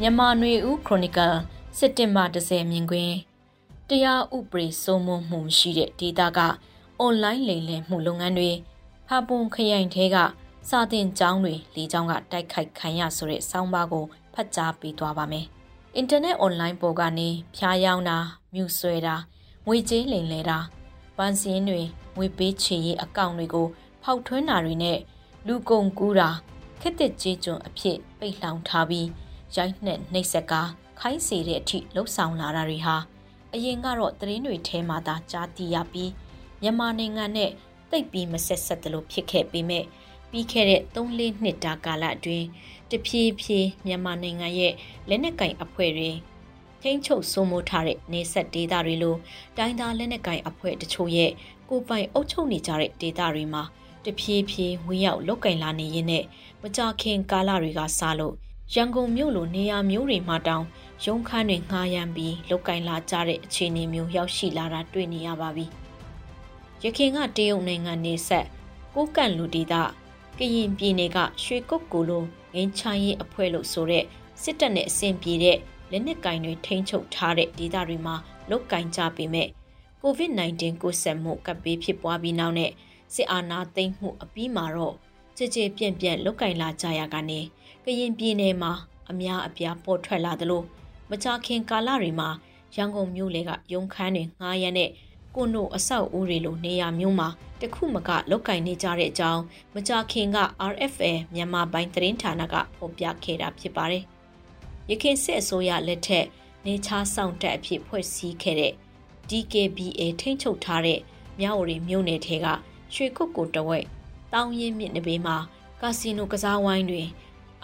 မြန်မာနွေဦးခရိုနီကယ်စက်တင်ဘာ10မြင်ကွင်းတရားဥပဒေစိုးမိုးမှုမရှိတဲ့ဒေတာကအွန်လိုင်းလိမ်လည်မှုလုပ်ငန်းတွေဖာပွန်ခရိုင်ထဲကစာတင်ကျောင်းတွေလေကျောင်းကတိုက်ခိုက်ခံရဆိုတဲ့စောင်းပါကိုဖတ်ကြားပေးသွားပါမယ်။အင်တာနက်အွန်လိုင်းပေါ်ကနေဖျားယောင်းတာမြူဆွဲတာငွေကြေးလိမ်လည်တာပန်းစင်းတွေငွေပေးချေရေးအကောင့်တွေကိုဖောက်ထွင်းတာတွေနဲ့လူကုန်ကူးတာခက်တဲ့ကြေးကျွန်အဖြစ်ပိတ်လောင်ထားပြီး ရိုက်နှက်နှိပ်စက်ကားခိုင်းစေတဲ့အထိလှုပ်ဆောင်လာတာတွေဟာအရင်ကတော့သတင်းတွေထဲမှာသာကြားသိရပြီးမြန်မာနိုင်ငံနဲ့တိတ်ပြီးမဆက်ဆက်တလို့ဖြစ်ခဲ့ပေမဲ့ပြီးခဲ့တဲ့3-4နှစ်တာကာလအတွင်းတဖြည်းဖြည်းမြန်မာနိုင်ငံရဲ့လက်နက်ကင်အဖွဲ့တွေထိန်းချုပ်စိုးမိုးထားတဲ့နေဆက်ဒေသတွေလိုတိုင်းသားလက်နက်ကင်အဖွဲ့တချို့ရဲ့ကိုပိုင်အုပ်ချုပ်နေကြတဲ့ဒေသတွေမှာတဖြည်းဖြည်းဝင်ရောက်လုတ်ကင်လာနေရင်းနဲ့မကြခင်ကာလတွေကစလို့ ရန်ကုန်မြို့လိုနေရာမျိုးတွေမှာတောင်ရုံခန်းတွေငှားရမ်းပြီးလုတ်ကင်လာကြတဲ့အခြေအနေမျိုးရောက်ရှိလာတာတွေ့နေရပါပြီ။ရခင်ကတရုတ်နိုင်ငံနေဆက်ကိုကန့်လူဒေသကရင်ပြည်နယ်ကရွှေကုတ်ကိုလိုငင်းချိုင်းရေးအဖွဲ့လို့ဆိုတဲ့စစ်တပ်နဲ့အဆင်ပြေတဲ့လက်နက်ကင်တွေထိန်းချုပ်ထားတဲ့ဒေသတွေမှာလုတ်ကင်ကြပေမဲ့ COVID-19 ကိုဆက်မှုကပ်ပေးဖြစ်ပွားပြီးနောက်နဲ့စစ်အာဏာသိမ်းမှုအပြီးမှာတော့ ကြည်ကြည်ပြန့်ပြန့်လုတ်ကင်လာကြရကနေကရင်ပြည်နယ်မှာအများအပြားပေါ်ထွက်လာသလိုမကြခင်ကာလတွေမှာရန်ကုန်မြို့လေကရုံခန်းတွေငှားရမ်းတဲ့ကွန်ဒိုအဆောက်အဦတွေလိုနေရာမျိုးမှာတခုမကလောက်ကင်နေကြတဲ့အကြောင်းမကြခင်က RFA မြန်မာပိုင်းသတင်းဌာနကဖော်ပြခဲ့တာဖြစ်ပါတယ်။ရခိုင်စစ်အစိုးရလက်ထက်နေချားဆောင်တက်အဖြစ်ဖွဲ့စည်းခဲ့တဲ့ DKBA ထိန်းချုပ်ထားတဲ့မြဝတီမြို့နယ်ထဲကရွှေကုတ်ကိုတဝက် တောင်းရင်မြင့်နဘေးမှာကာစီနိုကစားဝိုင်းတွင်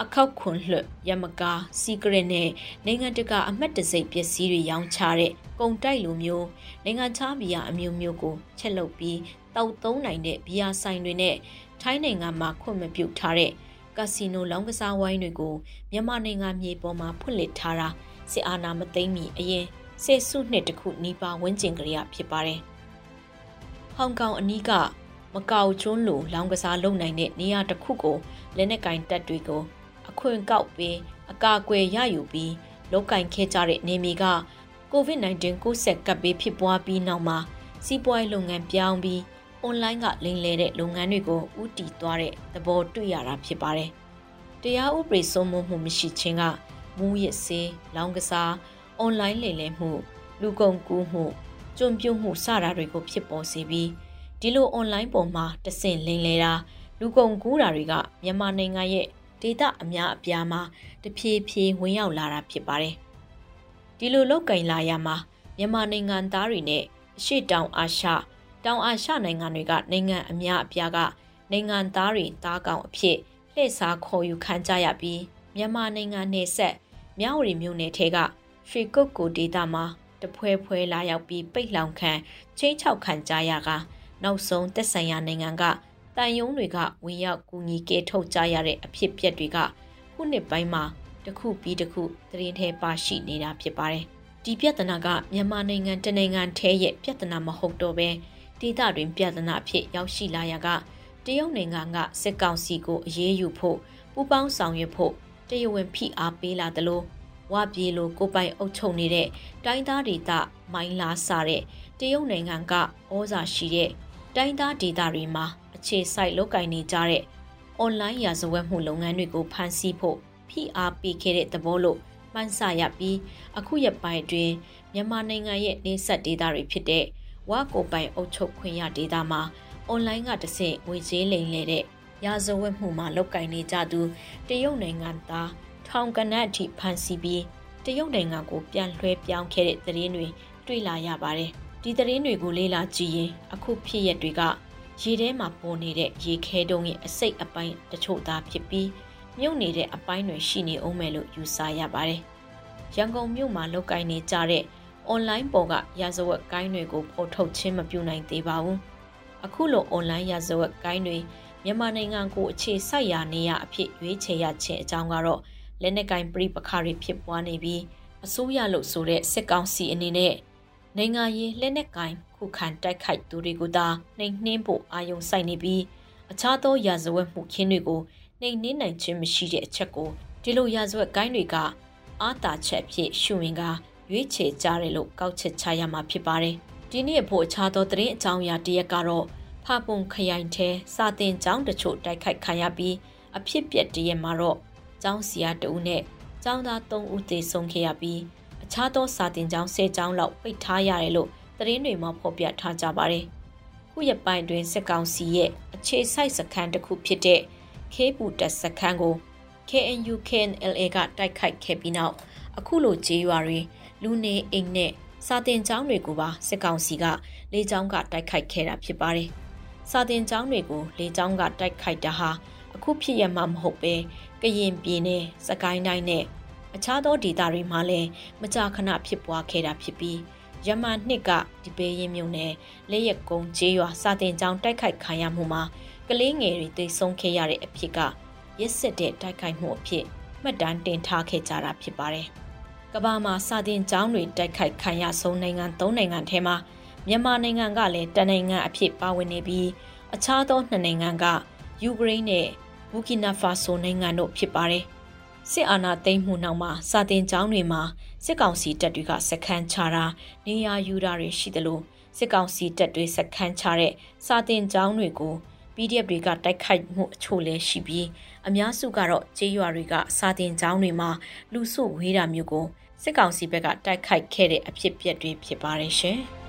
အခောက်ခွန်လွှတ်ရမကားစီကရက်နဲ့နိုင်ငံတကာအမှတ်တစိမ့်ပစ္စည်းတွေရောင်းချတဲ့ကုံတိုက်လိုမျိုးနိုင်ငံခြားဘီယာအမျိုးမျိုးကိုချက်လုပ်ပြီးတောက်သုံးနိုင်တဲ့ဘီယာဆိုင်တွေနဲ့ထိုင်းနိုင်ငံမှာခွင့်မပြုထားတဲ့ကက်စီနိုလောင်းကစားဝိုင်းတွေကိုမြန်မာနိုင်ငံမြေပေါ်မှာဖွင့်လှစ်ထားတာစစ်အာဏာမသိမ်းမီအရင်စေစုနှစ်တခုနီးပါးဝန်းကျင်ကြရဖြစ်ပါတယ်။ဟောင်ကောင်အနီးက မကောက်ကျွန်းလိုလောင်းကစားလုပ်နိုင်တဲ့နေရာတစ်ခုကိုလက်နက်ကင်တပ်တွေကို အခွင့်ကောက်ပြီးအကာအကွယ်ရယူပြီးလောက်ကင်ခဲ့ကြတဲ့နေမီက COVID-19 ကူးစက်ကပ်ပြီးဖြစ်ပွားပြီးနောက်မှာစီးပွားရေးလုပ်ငန်းပြောင်းပြီးအွန်လိုင်းကလိမ်လည်တဲ့လုပ်ငန်းတွေကိုဥတီသွားတဲ့သဘောတွေ့ရတာဖြစ်ပါတယ်။တရားဥပဒေစိုးမိုးမှုမရှိခြင်းကမူရစ်စေးလောင်းကစားအွန်လိုင်းလိမ်လည်မှု လူကုန်ကူးမှုကျွံပြုတ်မှုစတာတွေကိုဖြစ်ပေါ်စေပြီး ဒီလိုအွန်လိုင်းပေါ်မှာတဆင့်လိမ်လည်တာလူကုန်ကူးတာတွေကမြန်မာနိုင်ငံရဲ့ဒေသအများအပြားမှာတဖြည်းဖြည်းဝင်ရောက်လာတာဖြစ်ပါတယ်။ဒီလိုလောက်ကင်လာရမှာမြန်မာနိုင်ငံသားတွေနဲ့အရှိတောင်အာရှတောင်အာရှနိုင်ငံတွေကနိုင်ငံအများအပြားကနိုင်ငံသားတွေတားကောင်အဖြစ်လှည့်စားခေါ်ယူခံကြရပြီးမြန်မာနိုင်ငံနယ်ဆက်မြဝတီမြို့နယ်ထဲကရွှေကုတ်ကိုဒေသမှာတဖွဲဖွဲလာရောက်ပြီးပိတ်လောင်ခံချင်းချောက်ခံကြရက နောက်ဆုံးတက်ဆိုင်ရာနိုင်ငံကတန်ယုံတွေကဝင်ရောက်ကူညီကဲထုတ်ကြရတဲ့အဖြစ်ပြက်တွေကခုနှစ်ပိုင်းမှာတစ်ခုပြီးတစ်ခုသတင်းထဲပါရှိနေတာဖြစ်ပါတယ်။ဒီပြဿနာကမြန်မာနိုင်ငံတနိုင်ငံထဲရဲ့ပြဿနာမဟုတ်တော့ဘဲဒေသတွင်ပြဿနာအဖြစ်ရောက်ရှိလာရကတရုတ်နိုင်ငံကစစ်ကောင်စီကိုအရေးယူဖို့ပူးပေါင်းဆောင်ရွက်ဖို့တရဝင်ဖိအားပေးလာသလိုဝပြေလိုကိုပိုင်အုပ်ချုပ်နေတဲ့တိုင်းသားဒေသမိုင်းလားစားတဲ့တရုတ်နိုင်ငံကဩဇာရှိတဲ့ တိုင်းသားဒေသတွေမှာအခြေစိုက်လုပ်ကင်နေကြတဲ့အွန်လိုင်းရာဇဝတ်မှုလုပ်ငန်းတွေကိုဖန်ဆီးဖို့ဖိအားပေးခဲ့တဲ့သဘောလို့မှန်းဆရပြီးအခုရက်ပိုင်းအတွင်းမြန်မာနိုင်ငံရဲ့နေဆက်ဒေသတွေဖြစ်တဲ့ဝါကိုပိုင်အုပ်ချုပ်ခွင့်ရဒေသမှာအွန်လိုင်းကတဆင့်ငွေကြေးလိမ်လည်တဲ့ရာဇဝတ်မှုမှာလုပ်ကင်နေကြသူတရုတ်နိုင်ငံသားထောင်ကနတ်အထိဖန်ဆီးပြီးတရုတ်နိုင်ငံကိုပြန်လွှဲပြောင်းခဲ့တဲ့သတင်းတွေတွေ့လာရပါတယ်။ ဒီသတင်းတွေကိုလေ့လာကြည့်ရင်အခုဖြစ်ရက်တွေကရေထဲမှာပေါ်နေတဲ့ရေခဲတုံးရဲ့အစိတ်အပိုင်းတချို့သာဖြစ်ပြီးမြုပ်နေတဲ့အပိုင်းတွေရှိနေအောင်မယ်လို့ယူဆရပါတယ်။ရန်ကုန်မြို့မှာလောက်ကင်နေကြတဲ့အွန်လိုင်းပေါ်ကရာဇဝတ်ကိုင်းတွေကိုဖော်ထုတ်ခြင်းမပြုနိုင်သေးပါဘူး။အခုလိုအွန်လိုင်းရာဇဝတ်ကိုင်းတွေမြန်မာနိုင်ငံကိုအခြေစိုက်ရာနေရအဖြစ်ရွေးချယ်ရခြင်းအကြောင်းကတော့လက်နက်ကင်ပြိပခါတွေဖြစ်ပွားနေပြီးအစိုးရလို့ဆိုတဲ့စစ်ကောင်စီအနေနဲ့ နိုင်ငံရေးလက်နက်ကင်ခုခံတိုက်ခိုက်သူတွေကိုသာနှိမ်နှင်းဖို့အာရုံစိုက်နေပြီးအခြားသောရာဇဝတ်မှုခင်းတွေကိုနှိမ်နှင်းနိုင်ခြင်းမရှိတဲ့အချက်ကိုဒီလိုရာဇဝတ်ကိုင်းတွေကအာသာချက်ဖြစ်ရှုဝင်ကရွေးချယ်ကြတယ်လို့ကောက်ချက်ချရမှာဖြစ်ပါတယ်။ဒီနေ့ဖို့အခြားသောသတင်းအကြောင်းအရာတရက်ကတော့ဖပုံခရိုင်ထဲစာတင်ကျောင်းတချို့တိုက်ခိုက်ခံရပြီးအဖြစ်ပြက်တရက်မှာတော့ကျောင်းစီယာတဦးနဲ့ကျောင်းသား3ဦးသေဆုံးခဲ့ရပြီး အခြားသောစာတင်ကျောင်း10ကျောင်းလောက်ပိတ်ထားရတယ်လို့သတင်းတွေမှာဖော်ပြထားကြပါတယ်။ခုရပိုင်းတွင်စစ်ကောင်စီရဲ့အခြေစိုက်စခန်းတစ်ခုဖြစ်တဲ့ခေပူတက်စခန်းကို KNU KNLA ကတိုက်ခိုက်ခဲ့ပြီးနောက်အခုလိုကြေးရွာတွေလူနေအိမ်နဲ့စာတင်ကျောင်းတွေကိုပါစစ်ကောင်စီကလေကြောင်းကတိုက်ခိုက်ခဲ့တာဖြစ်ပါတယ်။စာတင်ကျောင်းတွေကိုလေကြောင်းကတိုက်ခိုက်တာဟာအခုဖြစ်ရမှာမဟုတ်ပဲကရင်ပြည်နယ်စကိုင်းတိုင်းနဲ့ အခြားသောဒေသတွေမှာလည်းမကြာခဏဖြစ်ပွားခဲ့တာဖြစ်ပြီးရမန်နှစ်ကဒီပေရင်မြုံနယ်လက်ရက်ကုန်းကျေးရွာစာတင်ကျောင်းတိုက်ခိုက်ခံရမှုမှာကလေးငယ်တွေသိဆုံးခဲ့ရတဲ့အဖြစ်ကရစ်စစ်တဲ့တိုက်ခိုက်မှုအဖြစ်မှတ်တမ်းတင်ထားခဲ့ကြတာဖြစ်ပါတယ်။ကမ္ဘာမှာစာတင်ကျောင်းတွေတိုက်ခိုက်ခံရဆုံးနိုင်ငံ၃နိုင်ငံထဲမှာမြန်မာနိုင်ငံကလည်းတနိုင်ငံအဖြစ်ပါဝင်နေပြီးအခြားသောနှစ်နိုင်ငံကယူကရိန်းနဲ့ဘူကီနာဖာဆိုနိုင်ငံတို့ဖြစ်ပါတယ်။ စစ်အာဏာသိမ်းမှုနောက်မှာစာတင်ကျောင်းတွေမှာစစ်ကောင်စီတပ်တွေကစခန်းချတာနေရာယူတာတွေရှိတယ်လို့စစ်ကောင်စီတပ်တွေစခန်းချတဲ့စာတင်ကျောင်းတွေကို PDF တွေကတိုက်ခိုက်မှုအချို့လည်းရှိပြီးအများစုကတော့ကျေးရွာတွေကစာတင်ကျောင်းတွေမှာလူစုဝေးတာမျိုးကိုစစ်ကောင်စီဘက်ကတိုက်ခိုက်ခဲ့တဲ့အဖြစ်အပျက်တွေဖြစ်ပါတယ်ရှင်။